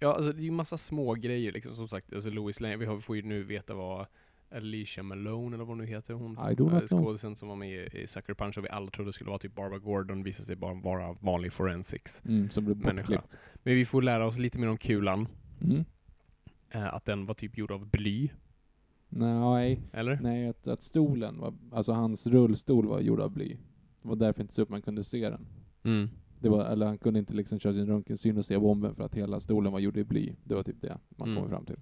Speaker 2: ja, alltså det är ju massa små grejer liksom. Som sagt, alltså Louis Lane, vi har, får ju nu veta vad Alicia Malone, eller vad hon nu heter, hon eh, skådisen som var med i, i Sucker Punch och vi alla trodde skulle vara typ Barbara Gordon, visade sig bara vara vanlig forensics.
Speaker 1: Mm, som blev
Speaker 2: Människa. Men vi får lära oss lite mer om kulan.
Speaker 1: Mm.
Speaker 2: eh, att den var typ gjord av bly,
Speaker 1: Nej,
Speaker 2: eller?
Speaker 1: nej att, att stolen var, alltså hans rullstol var gjord av bly. Det var därför inte Superman kunde se den.
Speaker 2: Mm.
Speaker 1: Det var, eller han kunde inte liksom köra sin röntgensyn och se bomben för att hela stolen var gjord i bly. Det var typ det man
Speaker 2: Mm.
Speaker 1: kom fram till.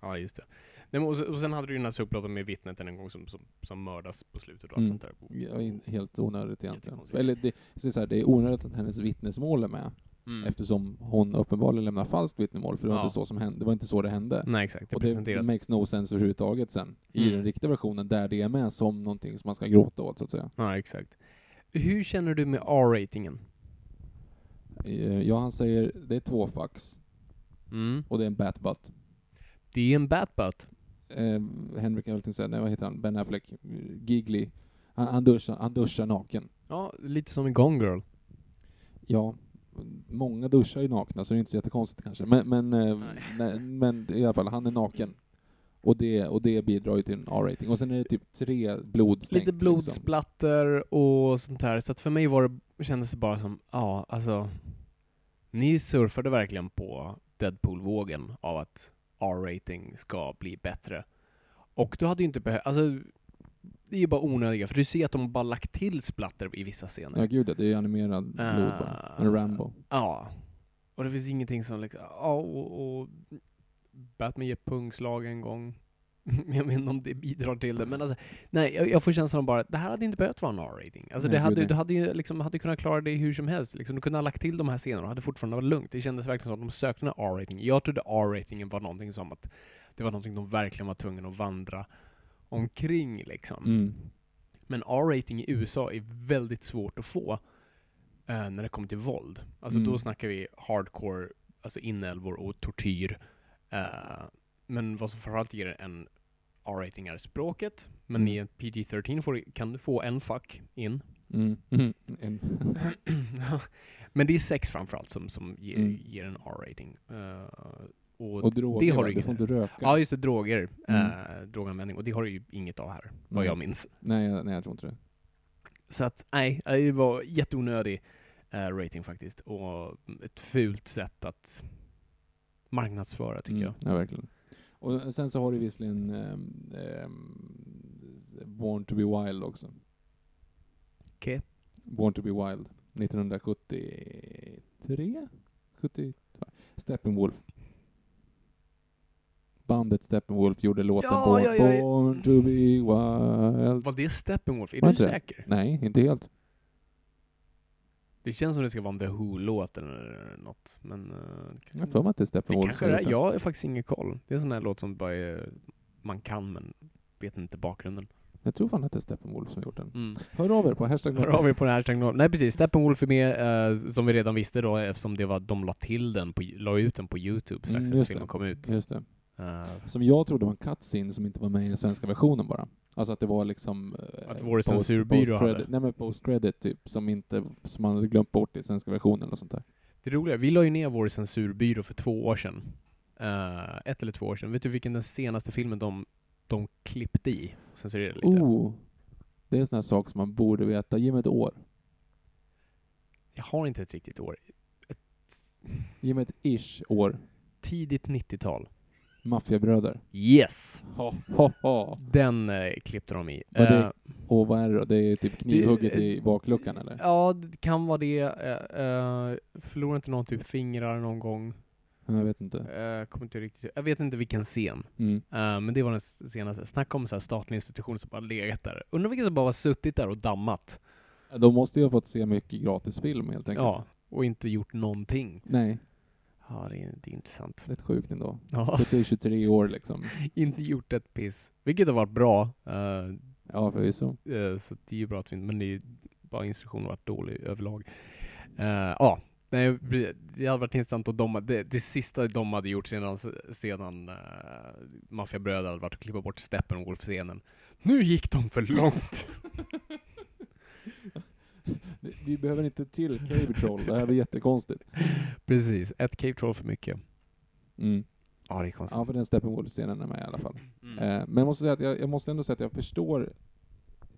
Speaker 2: Ja, just det. Nej, och, och sen hade du ju den här subplotten med vittnet en gång som, som, som mördas på slutet och allt
Speaker 1: Mm.
Speaker 2: sånt där.
Speaker 1: Ja, helt onödigt egentligen. Eller det, det, är så här, det är onödigt att hennes vittnesmål är med.
Speaker 2: Mm.
Speaker 1: Eftersom hon uppenbarligen lämnar falskt vittnesmål, för det var,
Speaker 2: Ja.
Speaker 1: inte så som hände, det var inte så det hände.
Speaker 2: Nej, exakt. Det
Speaker 1: och det
Speaker 2: presenteras.
Speaker 1: makes no sense överhuvudtaget sen, i
Speaker 2: Mm.
Speaker 1: den riktiga versionen, där det är med som någonting som man ska gråta åt, så att säga.
Speaker 2: Ja, exakt. Hur känner du med R-ratingen?
Speaker 1: Eh, Ja, han säger, det är två fax,
Speaker 2: Mm.
Speaker 1: och det är en batbutt.
Speaker 2: Det är en batbutt.
Speaker 1: Eh, Henrik Elting säger, nej vad heter han, Ben Affleck, Giggly. Han, han, duschar, han duschar naken.
Speaker 2: Ja, lite som en Gone Girl.
Speaker 1: Ja, många duschar ju nakna, så det är inte så jättekonstigt kanske. Men, men, eh,
Speaker 2: Nej.
Speaker 1: nej, men i alla fall, han är naken. Och det, och det bidrar ju till en R-rating. Och sen är det typ tre blodstänk.
Speaker 2: Lite
Speaker 1: Liksom.
Speaker 2: blodsplatter och sånt här. Så att för mig var det, kändes det bara som, ja, alltså. Ni surfade verkligen på Deadpool-vågen av att R-rating ska bli bättre. Och du hade ju inte behövt, alltså det är ju bara onödiga, för du ser att de bara lagt till splatter i vissa scener.
Speaker 1: Ja, gud det är animerad blod bara.
Speaker 2: Ah.
Speaker 1: En Rambo.
Speaker 2: Ja. Och det finns ingenting som liksom, ja och, och Batman ger pungslag en gång. jag vet inte om det bidrar till det, men alltså, nej, jag, jag får känslan bara att det här hade inte behövt vara en R-rating. Alltså
Speaker 1: Nej,
Speaker 2: det hade, du hade ju liksom, hade kunnat klara det hur som helst. Liksom, du kunde ha lagt till de här scenerna och hade fortfarande varit lugnt. Det kändes verkligen som att de sökte en R-rating. Jag trodde R-ratingen var någonting som att det var någonting de verkligen var tvungna att vandra omkring liksom.
Speaker 1: Mm.
Speaker 2: Men R-rating i USA är väldigt svårt att få eh, när det kommer till våld. Alltså
Speaker 1: Mm.
Speaker 2: då snackar vi hardcore, alltså inälvor och tortyr. Eh, men vad som framförallt ger en R-rating är språket. Men
Speaker 1: Mm.
Speaker 2: i en PG-13 får, du- kan du få en fuck in.
Speaker 1: Mm. Mm. En,
Speaker 2: men det är sex framförallt som, som ger,
Speaker 1: Mm.
Speaker 2: ger en R-rating. Eh, och,
Speaker 1: och droger,
Speaker 2: det har du
Speaker 1: du får inte röka.
Speaker 2: Ja, just det, droger. Eh, droganvändning. Och det har du ju inget av här, vad jag minns.
Speaker 1: Nej, nej, jag tror inte det.
Speaker 2: Så att, nej, det var jätteonödig eh, rating faktiskt. Och ett fult sätt att marknadsföra tycker
Speaker 1: Mm, ja, verkligen. Och sen så har du visserligen ehm, ehm, Born to be Wild också.
Speaker 2: jag. Okej.
Speaker 1: Born to be Wild. 1973? 70? Steppenwolf. Bandet Steppenwolf gjorde låten
Speaker 2: Ja,
Speaker 1: Born,
Speaker 2: ja, ja.
Speaker 1: Born to be Wild.
Speaker 2: Var det Steppenwolf? Är
Speaker 1: Var
Speaker 2: du
Speaker 1: det?
Speaker 2: säker?
Speaker 1: Nej, inte helt.
Speaker 2: Det känns som det ska vara en The Who-låt eller något. Men det
Speaker 1: Jag mig att det är
Speaker 2: det kanske det är. Jag har faktiskt ingen koll. Det är en sån här låt som bara är, man kan men vet inte bakgrunden.
Speaker 1: Jag tror fan att det är Steppenwolf som har gjort den.
Speaker 2: Mm.
Speaker 1: Hör av er på hashtag
Speaker 2: Hör av er på hashtaggen. Nej precis, Steppenwolf är med, eh, som vi redan visste då, eftersom det var, de la till den, på, la ut den på Youtube strax
Speaker 1: Mm,
Speaker 2: efter filmen kom ut.
Speaker 1: Just det.
Speaker 2: Eh,
Speaker 1: Som jag trodde var en cutscene som inte var med i den svenska versionen bara. Alltså att det var liksom... eh,
Speaker 2: Att vår
Speaker 1: post-
Speaker 2: censurbyrå hade.
Speaker 1: Nej men post-credit typ, som inte, som man hade glömt bort i svenska versionen och sånt där.
Speaker 2: Det roliga, vi la ju ner vår censurbyrå för två år sedan. Eh, ett eller två år sedan. Vet du vilken den senaste filmen de, de klippte i? Censurerade lite.
Speaker 1: Oh! Det är en sån här sak som man borde veta. Ge mig ett år.
Speaker 2: Jag har inte ett riktigt år.
Speaker 1: Ge mig ett ish år.
Speaker 2: Tidigt 90-tal.
Speaker 1: Maffiabröder.
Speaker 2: Yes!
Speaker 1: Ha, ha, ha.
Speaker 2: Den eh, klippte de i.
Speaker 1: Vad det-
Speaker 2: Eh,
Speaker 1: Och vad är det då? Det är typ knivhugget
Speaker 2: Det-
Speaker 1: i bakluckan eller?
Speaker 2: ja, det kan vara det. Uh, uh, förlorade inte någon typ fingrar någon gång?
Speaker 1: Jag vet inte.
Speaker 2: Eh, kommer inte riktigt, jag vet inte vilken scen.
Speaker 1: Mm.
Speaker 2: Eh, men det var den senaste. Snacka om så här statlig institution som bara legat där. Undrar vilka som bara har suttit där och dammat.
Speaker 1: De måste ju ha fått se mycket gratisfilm helt enkelt.
Speaker 2: Ja, och inte gjort någonting.
Speaker 1: Nej,
Speaker 2: Ja, det är, är intressant.
Speaker 1: rätt sjukt ändå.
Speaker 2: Ja,
Speaker 1: Suttit i 23 år liksom.
Speaker 2: inte gjort ett piss. Vilket har varit bra. eh,
Speaker 1: Ja, förvisso.
Speaker 2: eh, så det är ju bra att vi inte, men det är bara instruktionen varit dålig överlag. Eh, Ja, nej, det hade varit intressant att de, det, det sista de hade gjort sedan, sedan uh, Maffiabröder hade varit att klippa bort Steppenwolf-scenen. Nu gick de för långt!
Speaker 1: Vi behöver inte till Cave Troll, det här blir jättekonstigt.
Speaker 2: Precis, ett Cave Troll för mycket.
Speaker 1: Mm.
Speaker 2: Ja, det är konstigt.
Speaker 1: Ja, för den Steppenwolf-scenen är med i alla fall.
Speaker 2: Mm.
Speaker 1: Eh, men jag måste, säga att jag, jag måste ändå säga att jag förstår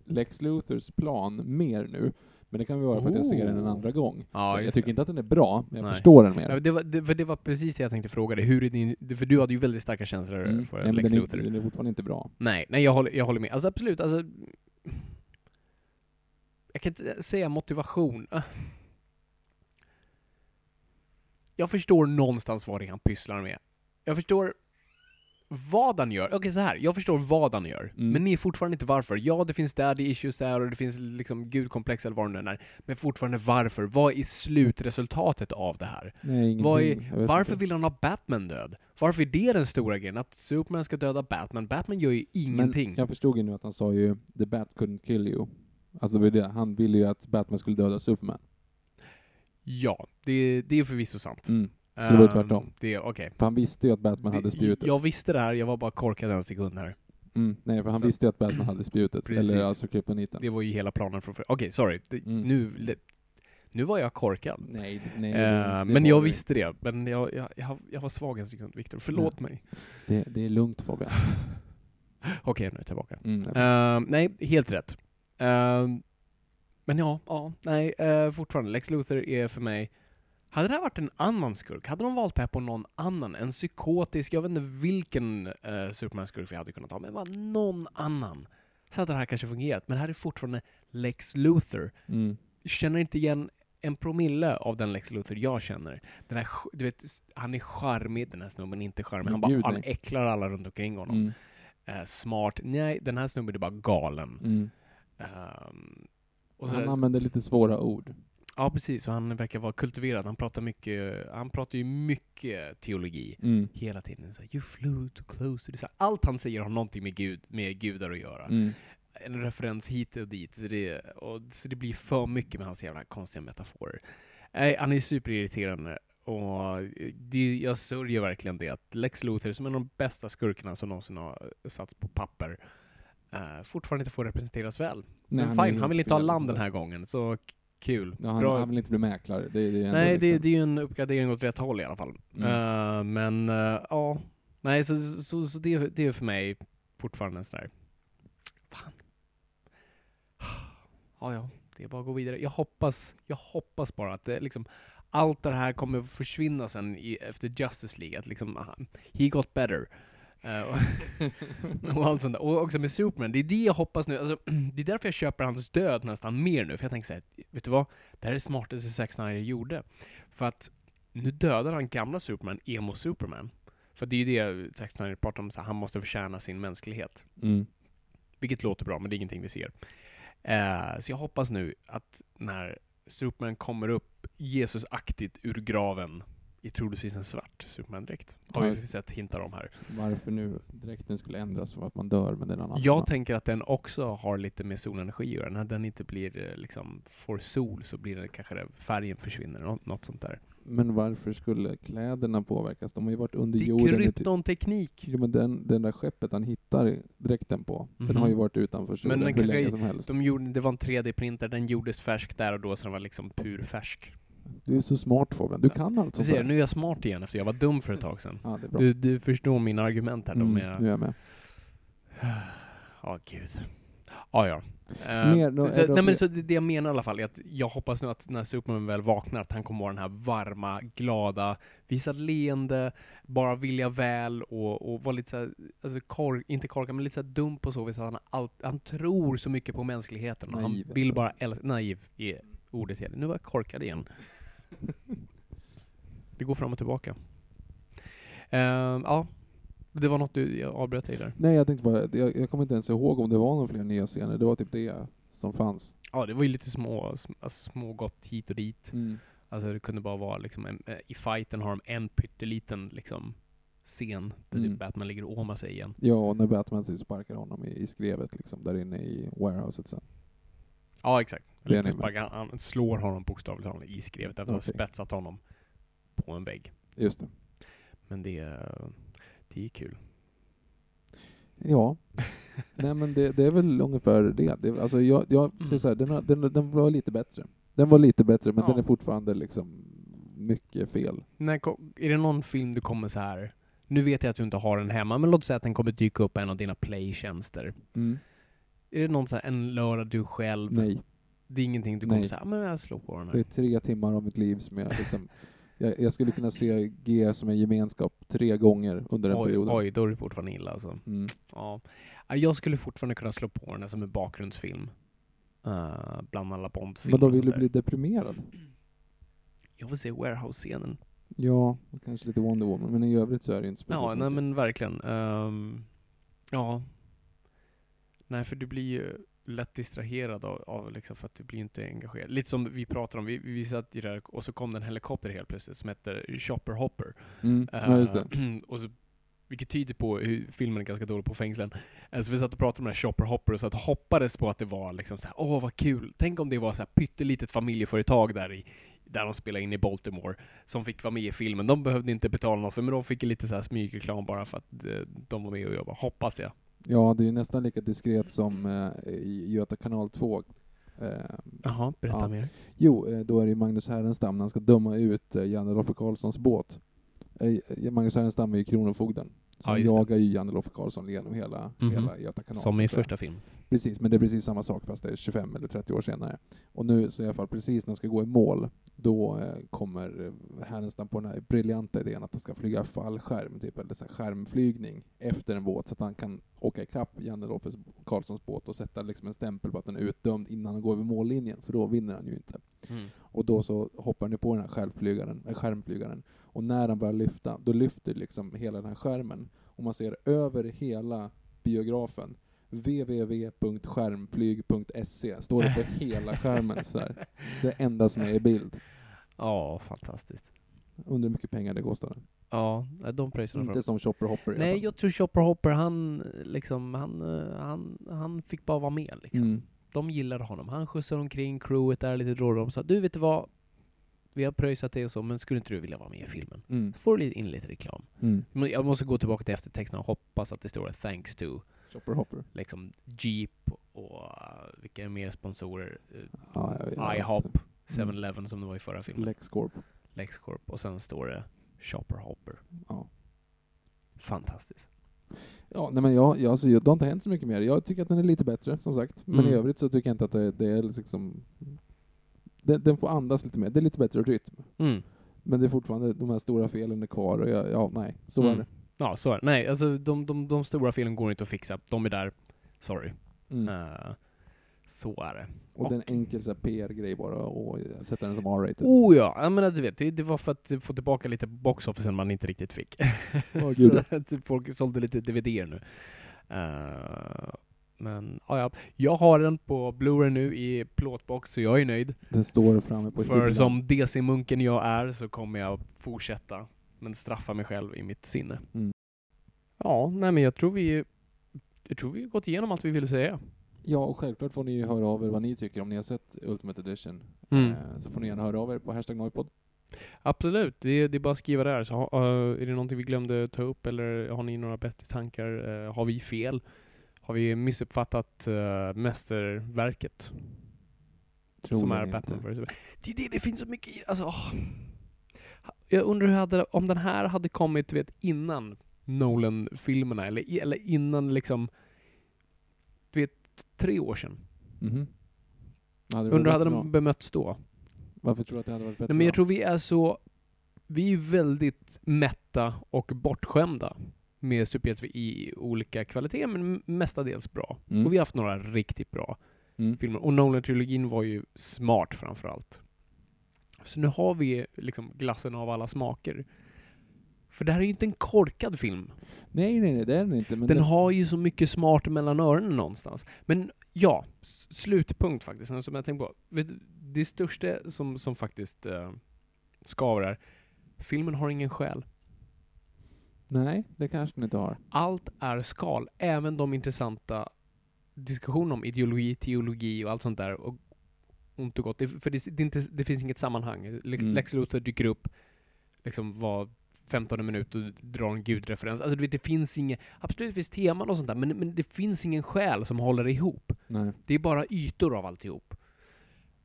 Speaker 1: Lex Luthers plan mer nu. Men det kan ju vara för att jag ser den en
Speaker 2: Oh.
Speaker 1: andra gång.
Speaker 2: Ja,
Speaker 1: jag tycker
Speaker 2: det.
Speaker 1: inte att den är bra, men jag
Speaker 2: Nej.
Speaker 1: förstår den mer.
Speaker 2: Ja, det, var, det, för det var precis det jag tänkte fråga dig. Hur är din, för du hade ju väldigt starka känslor
Speaker 1: Mm.
Speaker 2: för
Speaker 1: Nej,
Speaker 2: Lex
Speaker 1: den, är,
Speaker 2: Luthor.
Speaker 1: inte- den är fortfarande inte bra.
Speaker 2: Nej, nej jag håller, jag håller med. Alltså absolut, alltså... Jag kan inte säga motivation. Jag förstår någonstans vad det är han pysslar med. Jag förstår vad han gör. Okej, så här. Jag förstår vad han gör.
Speaker 1: Mm.
Speaker 2: Men ni är fortfarande inte varför. Ja, det finns daddy issues där och det finns liksom gudkomplex eller vad det nu är. Men fortfarande varför. Vad är slutresultatet av det här?
Speaker 1: Nej.
Speaker 2: Vad är, varför
Speaker 1: inte.
Speaker 2: vill han ha Batman död? Varför är det den stora grejen? Att Superman ska döda Batman? Batman gör ju ingenting.
Speaker 1: Men jag förstod ju nu att han sa ju ”The Bat couldn't kill you”. Alltså det han ville ju att Batman skulle döda Superman.
Speaker 2: Ja, det, det är förvisso sant.
Speaker 1: Mm. Så det var
Speaker 2: Ehm,
Speaker 1: tvärtom.
Speaker 2: Det, okej.
Speaker 1: För han visste ju att Batman hade
Speaker 2: Det-
Speaker 1: spjutet.
Speaker 2: Jag visste det här, jag var bara korkad en sekund här.
Speaker 1: Mm, nej, för han
Speaker 2: Så-
Speaker 1: visste ju att Batman hade spjutet. Eller alltså kryptoniten.
Speaker 2: Det var ju hela planen från Okej, sorry. Det,
Speaker 1: Mm.
Speaker 2: nu, nu var jag korkad.
Speaker 1: Nej, nej.
Speaker 2: Eh,
Speaker 1: det- det
Speaker 2: men jag
Speaker 1: det.
Speaker 2: visste det. Men jag, jag, jag, var svag en sekund, Viktor. Förlåt mig.
Speaker 1: Det, det är lugnt Fabian.
Speaker 2: Okej, nu är jag tillbaka.
Speaker 1: Mm,
Speaker 2: Ehm, nej, helt rätt. Ehm, men ja, ja, nej, eh, fortfarande. Lex Luthor är för mig... Hade det här varit en annan skurk, hade de valt det här på någon annan, en psykotisk, jag vet inte vilken uh, Superman-skurk vi hade kunnat ha, men bara någon annan, så hade det här kanske fungerat. Men det här är fortfarande Lex Luthor.
Speaker 1: mm.
Speaker 2: Känner inte igen en promille av den Lex Luthor jag känner. Den här, du vet, han är charmig, den här snubben är inte charmig. Han, bara, han äcklar alla runt omkring honom.
Speaker 1: Mm.
Speaker 2: Eh, smart. Nej, den här snubben är bara galen.
Speaker 1: Mm.
Speaker 2: Så
Speaker 1: Han
Speaker 2: där-
Speaker 1: använder lite svåra ord.
Speaker 2: ja, precis. Och han verkar vara kultiverad. Han pratar mycket, han pratar ju mycket teologi.
Speaker 1: Mm.
Speaker 2: Hela tiden. Så här, you flew too close to the sun. Allt han säger har någonting med, Gud, med gudar att göra.
Speaker 1: Mm.
Speaker 2: En referens hit och dit. Så det, och, så det blir för mycket med hans jävla konstiga metaforer. Nej, han är superirriterande. Och det, jag sörjer verkligen det att Lex Luthor, som är en av de bästa skurkarna som någonsin har satts på papper, eh, fortfarande inte får representeras väl.
Speaker 1: Nej,
Speaker 2: Men
Speaker 1: han
Speaker 2: fine, han vill inte ha land den här gången, så kul.
Speaker 1: Ja, han,
Speaker 2: Bra.
Speaker 1: han vill inte bli mäklare. Det, det är
Speaker 2: Nej, det,
Speaker 1: liksom.
Speaker 2: det är ju en uppgradering åt rätt håll i alla fall.
Speaker 1: Mm.
Speaker 2: Eh, men eh, ja, nej så, så, så det, det är för mig fortfarande en sån där... Fan. Ja, ja, det är bara att gå vidare. Jag hoppas, jag hoppas bara att det liksom allt det här kommer att försvinna sen i, efter Justice League. Att liksom, ah, he got better. Eh, och, och allt sånt där. Och också med Superman, det är det jag hoppas nu. Alltså, det är därför jag köper hans död nästan mer nu. För jag tänker såhär, vet du vad? Det här är det smartaste Zack Snyder gjorde. För att nu dödar han gamla Superman, emo Superman. För det är ju det Zack Snyder pratar om, så här, han måste förtjäna sin mänsklighet.
Speaker 1: Mm.
Speaker 2: Vilket låter bra, men det är ingenting vi ser. Eh, så jag hoppas nu att när Superman kommer upp Jesusaktigt ur graven i troligtvis en svart Superman-dräkt. Har
Speaker 1: Ja,
Speaker 2: vi sett hintar om här.
Speaker 1: Varför nu dräkten skulle ändras för att man dör, men det är en annan
Speaker 2: Jag tänker att den också har lite med solenergi att göra. När den inte blir eh, liksom, får sol så blir det kanske det, färgen försvinner, något, något sånt där.
Speaker 1: Men varför skulle kläderna påverkas? De har ju varit under
Speaker 2: Det är
Speaker 1: jorden. typ-
Speaker 2: kryptonteknik.
Speaker 1: Jo, men den, den där skeppet han hittar dräkten på, den
Speaker 2: Mhm.
Speaker 1: har ju varit utanför solen
Speaker 2: den
Speaker 1: hur länge som helst.
Speaker 2: De gjorde, det var en 3D-printer, den gjordes färsk där och då, så den var liksom purfärsk.
Speaker 1: Du är så smart Fabian, du kan allt sånt
Speaker 2: ser,
Speaker 1: där.
Speaker 2: nu är jag smart igen efter jag var dum för ett tag sedan.
Speaker 1: Ja.
Speaker 2: Du, du förstår mina argument här,
Speaker 1: mm,
Speaker 2: är...
Speaker 1: nu är jag med.
Speaker 2: Ja, gud. Ja, ja. Eh,
Speaker 1: Mer då-
Speaker 2: så,
Speaker 1: är det
Speaker 2: nej, men
Speaker 1: fler-
Speaker 2: så det, det jag menar i alla fall är att jag hoppas nu att när Superman väl vaknar att han kommer vara den här varma, glada, visa leende, bara vilja väl och, och vara lite såhär, alltså kork, inte korkad, men lite såhär dum på så vis att han, allt, han tror så mycket på mänskligheten och
Speaker 1: Naiv,
Speaker 2: han vill
Speaker 1: alltså.
Speaker 2: bara älska, naiv är ordet igen. Nu var jag korkad igen. Det går fram och tillbaka. Eh, ja, det var något du, avbröt dig där.
Speaker 1: Nej, jag tänkte bara, jag, jag kommer inte ens ihåg om det var några fler nya scener, det var typ det som fanns.
Speaker 2: Ja, det var ju lite små, sm- alltså, smågott hit och dit.
Speaker 1: Mm.
Speaker 2: Alltså det kunde bara vara liksom, en, eh, i fighten har de en pytteliten liksom scen där
Speaker 1: Mm.
Speaker 2: typ Batman ligger och åmar sig igen.
Speaker 1: Ja, och när Batman typ sparkar honom i, i skrevet liksom, där inne i warehouset sen.
Speaker 2: Ja, exakt. Lite spark- han, han slår honom bokstavligt talat i skrevet efter att ha
Speaker 1: Okej.
Speaker 2: spetsat honom på en vägg.
Speaker 1: Just det.
Speaker 2: Men det, är- det är kul.
Speaker 1: Ja. Nej men det, det är väl ungefär det. det alltså jag, jag
Speaker 2: Mm.
Speaker 1: säger så här, den, har- den, den var lite bättre. Den var lite bättre, men
Speaker 2: Ja.
Speaker 1: den är fortfarande liksom mycket fel.
Speaker 2: När, är det någon film du kommer så här nu vet jag att du inte har den hemma, men låt säga att den kommer dyka upp på en av dina playtjänster.
Speaker 1: Mm.
Speaker 2: Är det någon så här, en lördag du själv?
Speaker 1: Nej.
Speaker 2: Det är ingenting du kommer säga, "Ah, men jag slår på den
Speaker 1: Det är
Speaker 2: här.
Speaker 1: tre timmar av mitt liv som jag liksom... Jag, jag skulle kunna se G som en gemenskap tre gånger under den
Speaker 2: Oj,
Speaker 1: perioden.
Speaker 2: oj, då är det fortfarande illa alltså.
Speaker 1: Mm.
Speaker 2: Ja. Ja, Jag skulle fortfarande kunna slå på den här som en bakgrundsfilm. Uh, bland alla Bond-filmer.
Speaker 1: Men då
Speaker 2: och
Speaker 1: vill du bli deprimerad?
Speaker 2: Jag vill se Warehouse-scenen.
Speaker 1: Ja, och kanske lite Wonder Woman, men i övrigt så är det inte speciellt
Speaker 2: Ja, nej
Speaker 1: mycket.
Speaker 2: men verkligen. Ehm, ja. Nej, för du blir ju lätt distraherad av, av liksom för att du blir inte engagerad. Lite som vi pratar om, vi, vi satt ju där och så kom det en helikopter helt plötsligt som heter Chopper Hopper.
Speaker 1: Mm. Ja, just det.
Speaker 2: Eh, och så, vilket tyder på hur filmen är ganska dålig på fängslen. Eh, Så vi satt och pratade om den här Chopper Hopper och satt och hoppades på att det var liksom så här, åh vad kul. Tänk om det var så här pyttelitet familjeföretag där i där de spelade in i Baltimore, som fick vara med i filmen. De behövde inte betala något för men de fick lite så här smygreklam bara för att eh, de var med och jobbade, hoppas jag.
Speaker 1: Ja, det är ju nästan lika diskret som eh, i Göta kanal 2. Eh,
Speaker 2: Jaha, berätta
Speaker 1: Ja.
Speaker 2: mer.
Speaker 1: jo, eh, då är det ju Magnus Härenstam när han ska döma ut eh, Janne Loffe Karlssons båt. Eh, Magnus Härenstam är ju kronofogden. Så
Speaker 2: Ja,
Speaker 1: jagar ju Janne Loffe Karlsson genom hela,
Speaker 2: Mhm.
Speaker 1: hela Göta kanal.
Speaker 2: Som i första film.
Speaker 1: Precis, men det är precis samma sak fast det är 25 eller 30 år senare. Och nu så i alla fall precis när han ska gå i mål, då eh, kommer eh, Härenstam på den här briljanta idén att han ska flyga fallskärm, typ, eller så skärmflygning efter en båt så att han kan åka ikapp Janne Loffes Karlssons båt och sätta liksom en stämpel på att den är utdömd innan han går över mållinjen, för då vinner han ju inte.
Speaker 2: Mm.
Speaker 1: Och då så hoppar han på den här skärmflygaren, äh, skärmflygaren, och när han börjar lyfta, då lyfter liksom hela den här skärmen. Och man ser över hela biografen www.skärmflyg.se står det på hela skärmen så här. Det enda som är i bild.
Speaker 2: Ja, fantastiskt.
Speaker 1: Undrar hur mycket pengar det kostar.
Speaker 2: Ja, de pröjsarna
Speaker 1: Inte som Chopper Hopper
Speaker 2: Nej, jag tror Chopper Hopper, han liksom, han, han, han fick bara vara med liksom.
Speaker 1: Mm.
Speaker 2: De gillade honom. Han skjutsade omkring crewet där lite då. De sa, du vet du vad? Vi har pröjsat det och så, men skulle inte du vilja vara med i filmen?
Speaker 1: Mm.
Speaker 2: Så får du in lite reklam.
Speaker 1: Mm.
Speaker 2: Jag måste gå tillbaka till eftertexterna och hoppas att det står thanks to
Speaker 1: Chopper Hopper.
Speaker 2: liksom Jeep och uh, vilka är mer sponsorer?
Speaker 1: Ja, jag.
Speaker 2: IHOP, 7-Eleven som det var i förra filmen.
Speaker 1: LexCorp.
Speaker 2: LexCorp. Och sen står det Chopper Hopper.
Speaker 1: Ja.
Speaker 2: Fantastiskt.
Speaker 1: Ja, nej men jag, jag, alltså, det har inte hänt så mycket mer. Jag tycker att den är lite bättre, som sagt. Men
Speaker 2: Mm.
Speaker 1: i övrigt så tycker jag inte att det, det är liksom... Den, den får andas lite mer. Det är lite bättre rytm.
Speaker 2: Mm.
Speaker 1: Men det är fortfarande, de här stora felen är kvar och jag, ja, nej, så är
Speaker 2: Mm.
Speaker 1: det.
Speaker 2: Ja, så är det. Nej, alltså de, de, de stora felen går inte att fixa. De är där. Sorry.
Speaker 1: Mm.
Speaker 2: Eh, så är det.
Speaker 1: Och det är en enkel PR-grej bara och sätta den som R-rated.
Speaker 2: Oh ja, jag menar du vet, det, det var för att få tillbaka lite box officen man inte riktigt fick.
Speaker 1: Åh,
Speaker 2: så att folk sålde lite dvd nu. Eh, men ja, ja, jag har den på Blu-ray nu i plåtbox, så jag är nöjd.
Speaker 1: Den står framme på
Speaker 2: För
Speaker 1: hyllan.
Speaker 2: som DC-munken jag är så kommer jag fortsätta, men straffa mig själv i mitt sinne.
Speaker 1: Mm.
Speaker 2: Ja, nej men jag tror vi jag tror vi gått igenom allt vi ville säga.
Speaker 1: Ja, och självklart får ni ju höra av er vad ni tycker om ni har sett Ultimate Edition.
Speaker 2: Mm.
Speaker 1: Eh, så får ni gärna höra av er på hashtag Noipod.
Speaker 2: Absolut, det är, det är bara att skriva där. Så, eh, är det någonting vi glömde ta upp eller har ni några bättre tankar? Eh, har vi fel? Har vi missuppfattat uh, mästerverket? som
Speaker 1: Troligen
Speaker 2: är. Batman vs. Det, det, det finns så mycket i alltså, åh. Jag undrar hur hade, om den här hade kommit vet, innan Nolan-filmerna eller, eller innan liksom, du vet, tre år sedan.
Speaker 1: Mhm. Hade det
Speaker 2: Undrar hade de
Speaker 1: då?
Speaker 2: bemötts då?
Speaker 1: Varför tror du att det hade varit bättre
Speaker 2: Nej, men jag
Speaker 1: då?
Speaker 2: tror vi är så... Vi är väldigt mätta och bortskämda med superhjältar i olika kvaliteter, men mestadels bra.
Speaker 1: Mm.
Speaker 2: Och vi har haft några riktigt bra
Speaker 1: Mm.
Speaker 2: filmer. Och Nolan-trilogin var ju smart framför allt. Så nu har vi liksom glassen av alla smaker. För det här är ju inte en korkad film.
Speaker 1: Nej, nej, nej, det är den inte.
Speaker 2: Den
Speaker 1: det-
Speaker 2: har ju så mycket smart mellan öronen någonstans. Men ja, slutpunkt faktiskt, som jag tänkte på. Det största som, som faktiskt uh, skaver är, filmen har ingen själ.
Speaker 1: Nej, det kanske den inte har.
Speaker 2: Allt är skal, även de intressanta diskussionerna om ideologi, teologi och allt sånt där. Och ont och gott. Det, för det, det, inte, det finns inget sammanhang. Le-
Speaker 1: Mm.
Speaker 2: Lex Luthor dyker upp, liksom var 15 minut och drar en gudreferens. Alltså du vet, det finns inget, absolut det finns teman och sånt där, men, men det finns ingen själ som håller ihop.
Speaker 1: Nej.
Speaker 2: Det är bara ytor av alltihop.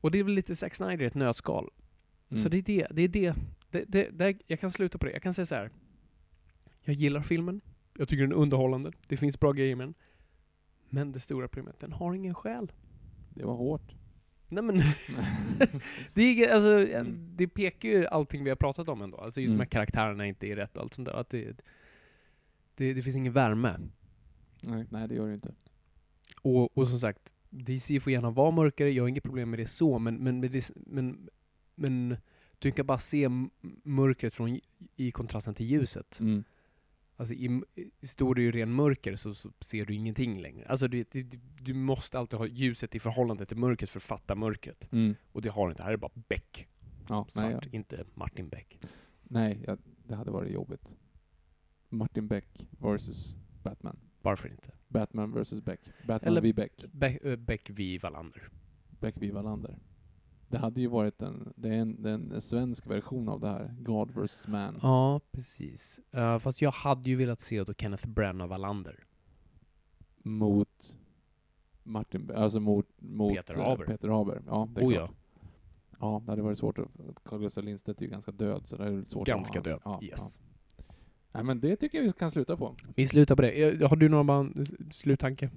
Speaker 2: Och det är väl lite Zack Snyder i ett nötskal.
Speaker 1: Mm.
Speaker 2: Så det är det, det är det. det, det, det jag kan sluta på det. Jag kan säga så här. Jag gillar filmen. Jag tycker den är underhållande. Det finns bra grejer med den. Men det stora problemet, den har ingen själ.
Speaker 1: Det var hårt.
Speaker 2: Nej men, det, är, alltså,
Speaker 1: Mm.
Speaker 2: det pekar ju allting vi har pratat om ändå. Alltså just
Speaker 1: Mm.
Speaker 2: med att karaktärerna inte är rätt och allt sånt där. Att det, det, det finns ingen värme.
Speaker 1: Nej, nej, det gör det inte.
Speaker 2: Och, och som sagt, DC får gärna vara mörkare, jag har inget problem med det så, men, men, men, men, men du kan bara se mörkret från, i kontrasten till ljuset.
Speaker 1: Mm.
Speaker 2: Alltså i, i står det ju ren mörker så, så ser du ingenting längre. Alltså det, det, du måste alltid ha ljuset i förhållande till mörkret för att fatta mörkret.
Speaker 1: Mm.
Speaker 2: Och det har du inte, här är bara Beck.
Speaker 1: Ja,
Speaker 2: Svart,
Speaker 1: nej, ja.
Speaker 2: inte Martin Beck.
Speaker 1: nej ja, det hade varit jobbigt. Martin Beck versus Batman.
Speaker 2: Varför inte?
Speaker 1: Batman versus Beck. Batman
Speaker 2: Eller-
Speaker 1: v Beck.
Speaker 2: Be- äh, Beck v Wallander.
Speaker 1: Beck v Wallander. Det hade ju varit en, det är en, det är en svensk version av det här. God versus Man.
Speaker 2: Ja, precis. Uh, fast jag hade ju velat se då Kenneth Branagh Wallander.
Speaker 1: Mot Martin, alltså mot, mot
Speaker 2: Peter
Speaker 1: eh,
Speaker 2: Haber.
Speaker 1: Peter Haber. Ja, det är
Speaker 2: Oh,
Speaker 1: klart. Ja, det hade varit svårt att... Carl Gustaf Lindstedt är ju ganska död, så det är svårt
Speaker 2: Ganska
Speaker 1: att
Speaker 2: död.
Speaker 1: Ja,
Speaker 2: yes.
Speaker 1: ja. Nej, men det tycker jag vi kan sluta på.
Speaker 2: Vi slutar på det. Eh, Har du någon sluttanke?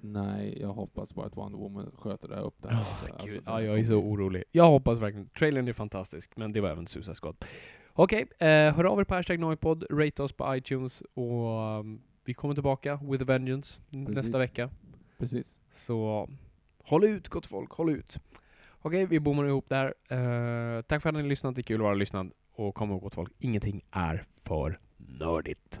Speaker 1: Nej, jag hoppas bara att Wonder Woman sköter det här upp det här.
Speaker 2: Oh,
Speaker 1: alltså, alltså,
Speaker 2: ja, jag är så orolig. Jag hoppas verkligen. Trailern är fantastisk, men det var även Suicide Squad. Okej, eh, hör av er på hashtag Noipod, rate oss på iTunes och um, vi kommer tillbaka with a vengeance
Speaker 1: Precis.
Speaker 2: nästa vecka.
Speaker 1: Precis.
Speaker 2: Så håll ut gott folk, håll ut. Okej, vi bommar ihop där. Eh, tack för att ni har lyssnat, det är kul att vara lyssnad. Och kom ihåg gott folk, ingenting är för nördigt.